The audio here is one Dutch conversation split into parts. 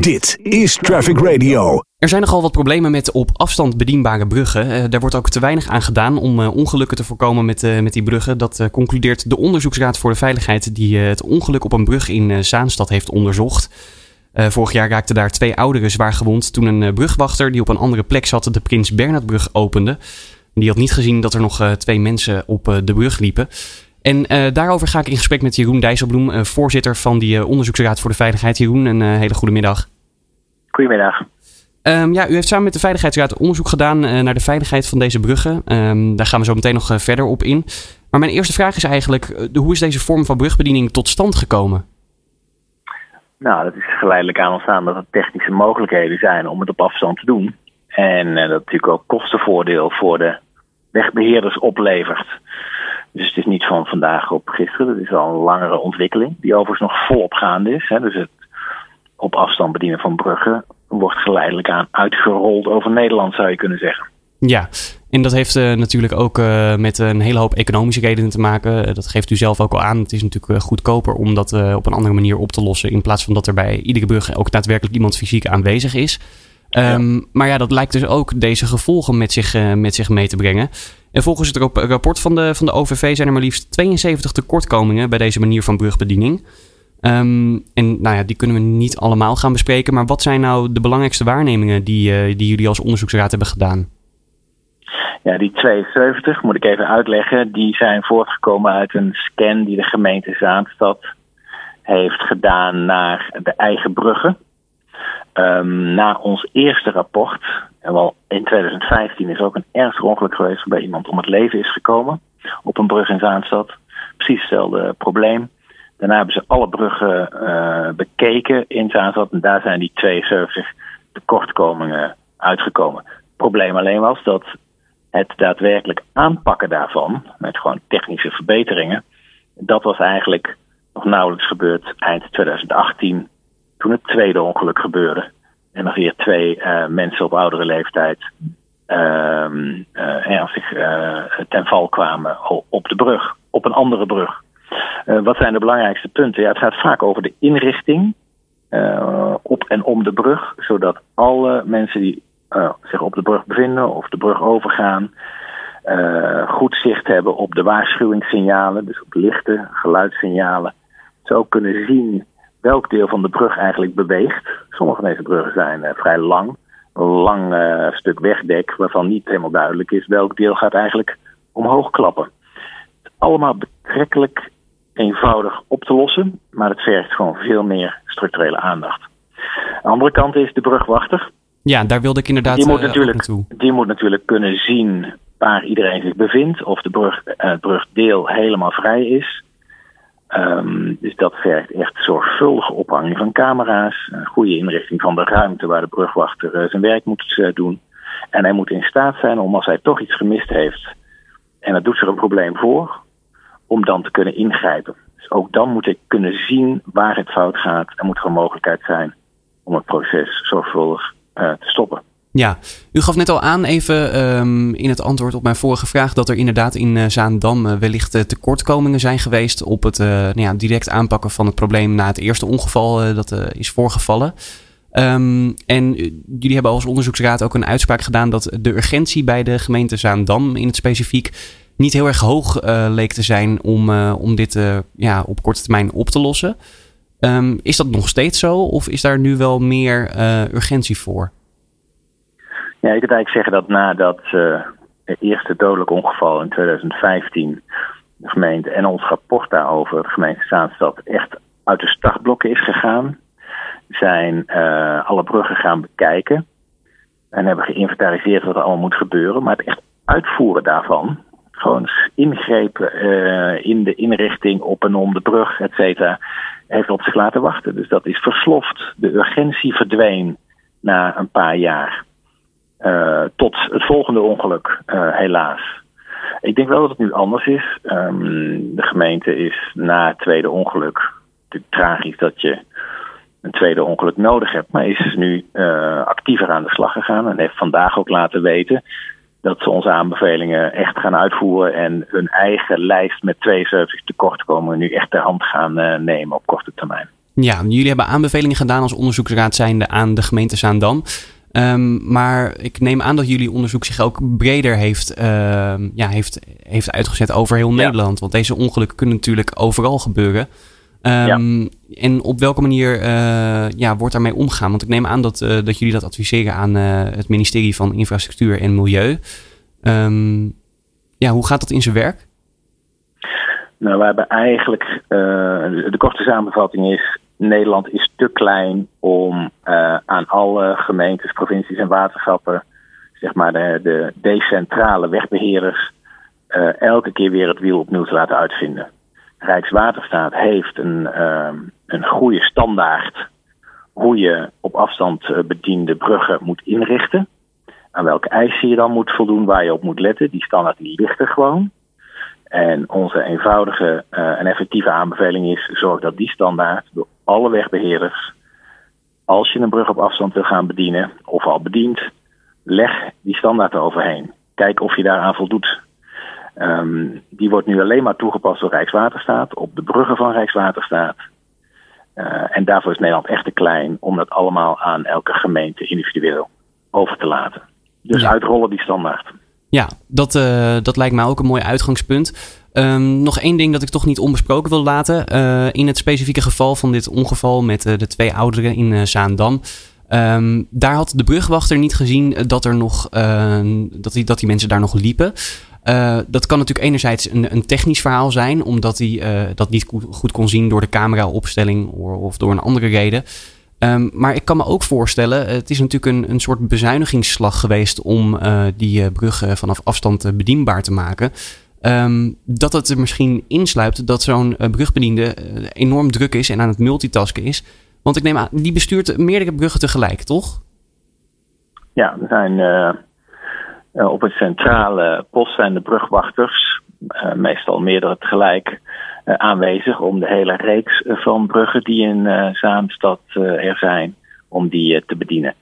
Dit is Traffic Radio. Er zijn nogal wat problemen met op afstand bedienbare bruggen. Uh, daar wordt ook te weinig aan gedaan om uh, ongelukken te voorkomen met, uh, met die bruggen. Dat concludeert de Onderzoeksraad voor de Veiligheid, die het ongeluk op een brug in Zaanstad heeft onderzocht. vorig jaar raakten daar twee ouderen zwaar gewond toen een brugwachter die op een andere plek zat de Prins Bernhardbrug opende. Die had niet gezien dat er nog twee mensen op de brug liepen. En daarover ga ik in gesprek met Jeroen Dijsselbloem, voorzitter van die Onderzoeksraad voor de Veiligheid. Jeroen, een hele goede middag. Goedemiddag. Um, ja, u heeft samen met de Veiligheidsraad onderzoek gedaan naar de veiligheid van deze bruggen. Um, daar gaan we zo meteen nog verder op in. Maar mijn eerste vraag is eigenlijk, hoe is deze vorm van brugbediening tot stand gekomen? Nou, dat is geleidelijk aan ontstaan dat er technische mogelijkheden zijn om het op afstand te doen. En dat natuurlijk ook kostenvoordeel voor de wegbeheerders oplevert. Dus het is niet van vandaag op gisteren. Het is al een langere ontwikkeling, die overigens nog volop gaande is. Hè. Dus het op afstand bedienen van bruggen wordt geleidelijk aan uitgerold over Nederland, zou je kunnen zeggen. Ja, en dat heeft uh, natuurlijk ook uh, met een hele hoop economische redenen te maken. Uh, dat geeft u zelf ook al aan. Het is natuurlijk goedkoper om dat op een andere manier op te lossen. In plaats van dat er bij iedere brug ook daadwerkelijk iemand fysiek aanwezig is. Um, ja. Maar ja, dat lijkt dus ook deze gevolgen met zich, met zich mee te brengen. En volgens het rapport van de, van de OVV zijn er maar liefst 72 tekortkomingen bij deze manier van brugbediening. Um, en nou ja, die kunnen we niet allemaal gaan bespreken. Maar wat zijn nou de belangrijkste waarnemingen die, uh, die jullie als onderzoeksraad hebben gedaan? Ja, die 72, moet ik even uitleggen, die zijn voortgekomen uit een scan die de gemeente Zaanstad heeft gedaan naar de eigen bruggen. Um, na ons eerste rapport, en wel in 2015 is ook een ernstig ongeluk geweest waarbij iemand om het leven is gekomen op een brug in Zaanstad. Precies hetzelfde probleem. Daarna hebben ze alle bruggen uh, bekeken in Zaanstad en daar zijn die 72 tekortkomingen uitgekomen. Het probleem alleen was dat het daadwerkelijk aanpakken daarvan, met gewoon technische verbeteringen, dat was eigenlijk nog nauwelijks gebeurd eind 2018, toen het tweede ongeluk gebeurde. En nog weer twee uh, mensen op oudere leeftijd uh, uh, ten val kwamen op de brug, op een andere brug. Wat zijn de belangrijkste punten? Ja, het gaat vaak over de inrichting op en om de brug, zodat alle mensen die zich op de brug bevinden of de brug overgaan, goed zicht hebben op de waarschuwingssignalen, dus op lichten, geluidssignalen. Zo kunnen zien welk deel van de brug eigenlijk beweegt. Sommige van deze bruggen zijn vrij lang, een lang stuk wegdek waarvan niet helemaal duidelijk is welk deel gaat eigenlijk omhoog klappen. Allemaal betrekkelijk eenvoudig op te lossen, maar het vergt gewoon veel meer structurele aandacht. De andere kant is de brugwachter. Ja, daar wilde ik inderdaad die moet, natuurlijk, die moet natuurlijk kunnen zien waar iedereen zich bevindt, of de brug, het brugdeel helemaal vrij is. Um, dus dat vergt echt zorgvuldige ophanging van camera's, een goede inrichting van de ruimte waar de brugwachter uh, zijn werk moet uh, doen. En hij moet in staat zijn om als hij toch iets gemist heeft en dat doet zich een probleem voor, om dan te kunnen ingrijpen. Dus ook dan moet ik kunnen zien waar het fout gaat en moet er een mogelijkheid zijn om het proces zorgvuldig uh, te stoppen. Ja, u gaf net al aan even um, in het antwoord op mijn vorige vraag dat er inderdaad in uh, Zaandam uh, wellicht uh, tekortkomingen zijn geweest op het nou ja, direct aanpakken van het probleem na het eerste ongeval dat is voorgevallen. Um, en jullie hebben als onderzoeksraad ook een uitspraak gedaan dat de urgentie bij de gemeente Zaandam in het specifiek niet heel erg hoog leek te zijn om, om dit ja, op korte termijn op te lossen. Um, is dat nog steeds zo of is daar nu wel meer urgentie voor? Ja, ik wil eigenlijk zeggen dat nadat het eerste dodelijk ongeval in 2015 de gemeente en ons rapport daarover, de gemeente Zaanstad, echt uit de startblokken is gegaan, zijn alle bruggen gaan bekijken en hebben geïnventariseerd wat er allemaal moet gebeuren. Maar het echt uitvoeren daarvan, gewoon ingrepen uh, in de inrichting op en om de brug, et cetera, heeft op zich laten wachten. Dus dat is versloft. De urgentie verdween na een paar jaar. Uh, tot het volgende ongeluk, uh, helaas. Ik denk wel dat het nu anders is. Um, de gemeente is na het tweede ongeluk. Natuurlijk tragisch dat je een tweede ongeluk nodig hebt, maar is nu actiever aan de slag gegaan en heeft vandaag ook laten weten dat ze onze aanbevelingen echt gaan uitvoeren en hun eigen lijst met 72 tekortkomingen nu echt ter hand gaan nemen op korte termijn. Ja, jullie hebben aanbevelingen gedaan als onderzoeksraad zijnde aan de gemeente Zaandam. Um, maar ik neem aan dat jullie onderzoek zich ook breder heeft, uh, ja, heeft, heeft uitgezet over heel Nederland. Want deze ongelukken kunnen natuurlijk overal gebeuren. Um, En op welke manier uh, ja, wordt daarmee omgegaan? Want ik neem aan dat, uh, dat jullie dat adviseren aan uh, het ministerie van Infrastructuur en Milieu. Um, ja, hoe gaat dat in zijn werk? Nou, we hebben eigenlijk. de korte samenvatting is. Nederland is te klein om uh, aan alle gemeentes, provincies en waterschappen, zeg maar de, de decentrale wegbeheerders, uh, elke keer weer het wiel opnieuw te laten uitvinden. Rijkswaterstaat heeft een, uh, een goede standaard hoe je op afstand bediende bruggen moet inrichten. Aan welke eisen je dan moet voldoen, waar je op moet letten. Die standaard die ligt er gewoon. En onze eenvoudige uh, en effectieve aanbeveling is: zorg dat die standaard door alle wegbeheerders, als je een brug op afstand wil gaan bedienen of al bedient, leg die standaard eroverheen. Kijk of je daaraan voldoet. Um, die wordt nu alleen maar toegepast door Rijkswaterstaat op de bruggen van Rijkswaterstaat. Uh, en daarvoor is Nederland echt te klein om dat allemaal aan elke gemeente individueel over te laten. Dus ja. uitrollen die standaard. Ja, dat, uh, dat lijkt mij ook een mooi uitgangspunt. Um, nog één ding dat ik toch niet onbesproken wil laten. Uh, in het specifieke geval van dit ongeval met uh, de twee ouderen in Zaandam. Um, daar had de brugwachter niet gezien dat, er nog, dat, die, dat die mensen daar nog liepen. dat kan natuurlijk enerzijds een, een technisch verhaal zijn, omdat hij dat niet goed kon zien door de cameraopstelling of door een andere reden. Um, maar ik kan me ook voorstellen, het is natuurlijk een, een soort bezuinigingsslag geweest om die brug vanaf afstand bedienbaar te maken. Um, dat het er misschien insluipt dat zo'n brugbediende enorm druk is en aan het multitasken is. Want ik neem aan, die bestuurt meerdere bruggen tegelijk, toch? Ja, er zijn op het centrale post zijn de brugwachters, meestal meerdere tegelijk, aanwezig om de hele reeks van bruggen die in Zaanstad er zijn, om die te bedienen.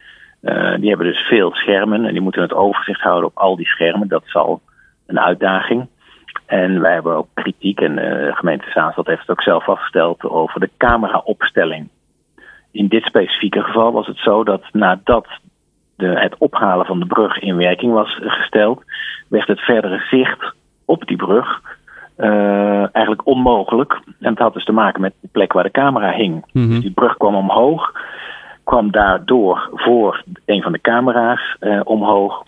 die hebben dus veel schermen en die moeten het overzicht houden op al die schermen. Dat zal een uitdaging. En wij hebben ook kritiek, en eh, de gemeente Zaanstad heeft het ook zelf vastgesteld, over de cameraopstelling. In dit specifieke geval was het zo dat nadat de, het ophalen van de brug in werking was gesteld, werd het verdere zicht op die brug uh, eigenlijk onmogelijk. En het had dus te maken met de plek waar de camera hing. Mm-hmm. Dus die brug kwam omhoog, kwam daardoor voor een van de camera's uh, omhoog.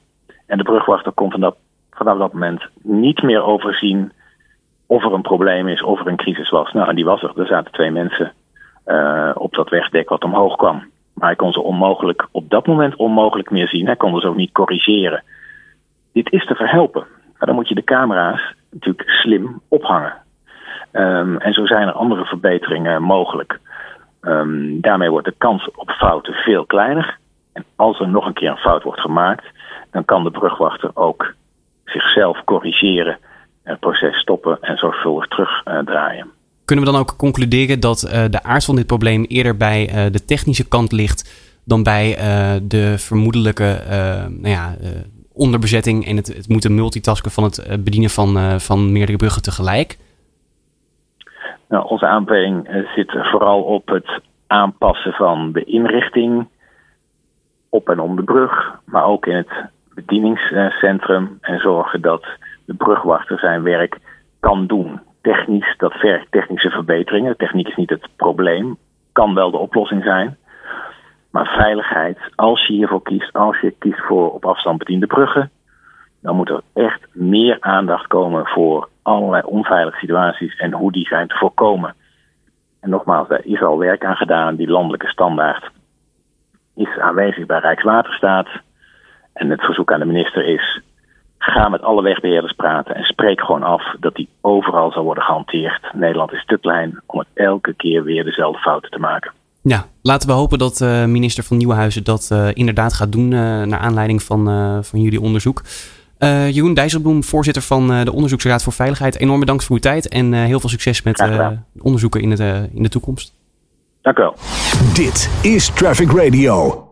En de brugwachter kon van dat vanaf dat moment niet meer overzien of er een probleem is, of er een crisis was. Nou, en die was er. Er zaten twee mensen uh, op dat wegdek wat omhoog kwam. Maar hij kon ze onmogelijk, op dat moment onmogelijk meer zien. Hij kon ze ook niet corrigeren. Dit is te verhelpen. Maar dan moet je de camera's natuurlijk slim ophangen. Um, en zo zijn er andere verbeteringen mogelijk. Um, daarmee wordt de kans op fouten veel kleiner. En als er nog een keer een fout wordt gemaakt, dan kan de brugwachter ook zichzelf corrigeren, het proces stoppen en zorgvuldig terugdraaien. Kunnen we dan ook concluderen dat uh, de aard van dit probleem eerder bij uh, de technische kant ligt dan bij de vermoedelijke nou ja, onderbezetting en het, het, moeten multitasken van het bedienen van, van meerdere bruggen tegelijk? Nou, onze aanbeveling zit vooral op het aanpassen van de inrichting op en om de brug, maar ook in het bedieningscentrum en zorgen dat de brugwachter zijn werk kan doen. Technisch, dat vergt technische verbeteringen. Techniek is niet het probleem, kan wel de oplossing zijn. Maar veiligheid, als je hiervoor kiest, als je kiest voor op afstand bediende bruggen, dan moet er echt meer aandacht komen voor allerlei onveilige situaties en hoe die zijn te voorkomen. En nogmaals, daar is al werk aan gedaan. Die landelijke standaard is aanwezig bij Rijkswaterstaat. En het verzoek aan de minister is: ga met alle wegbeheerders praten en spreek gewoon af dat die overal zal worden gehanteerd. Nederland is te klein om het elke keer weer dezelfde fouten te maken. Ja, laten we hopen dat uh, minister van Nieuwenhuizen dat uh, inderdaad gaat doen uh, naar aanleiding van, van jullie onderzoek. Jeroen Dijsselbloem, voorzitter van de Onderzoeksraad voor Veiligheid. Enorm bedankt voor uw tijd en heel veel succes met onderzoeken in, het, in de toekomst. Dank u wel. Dit is Traffic Radio.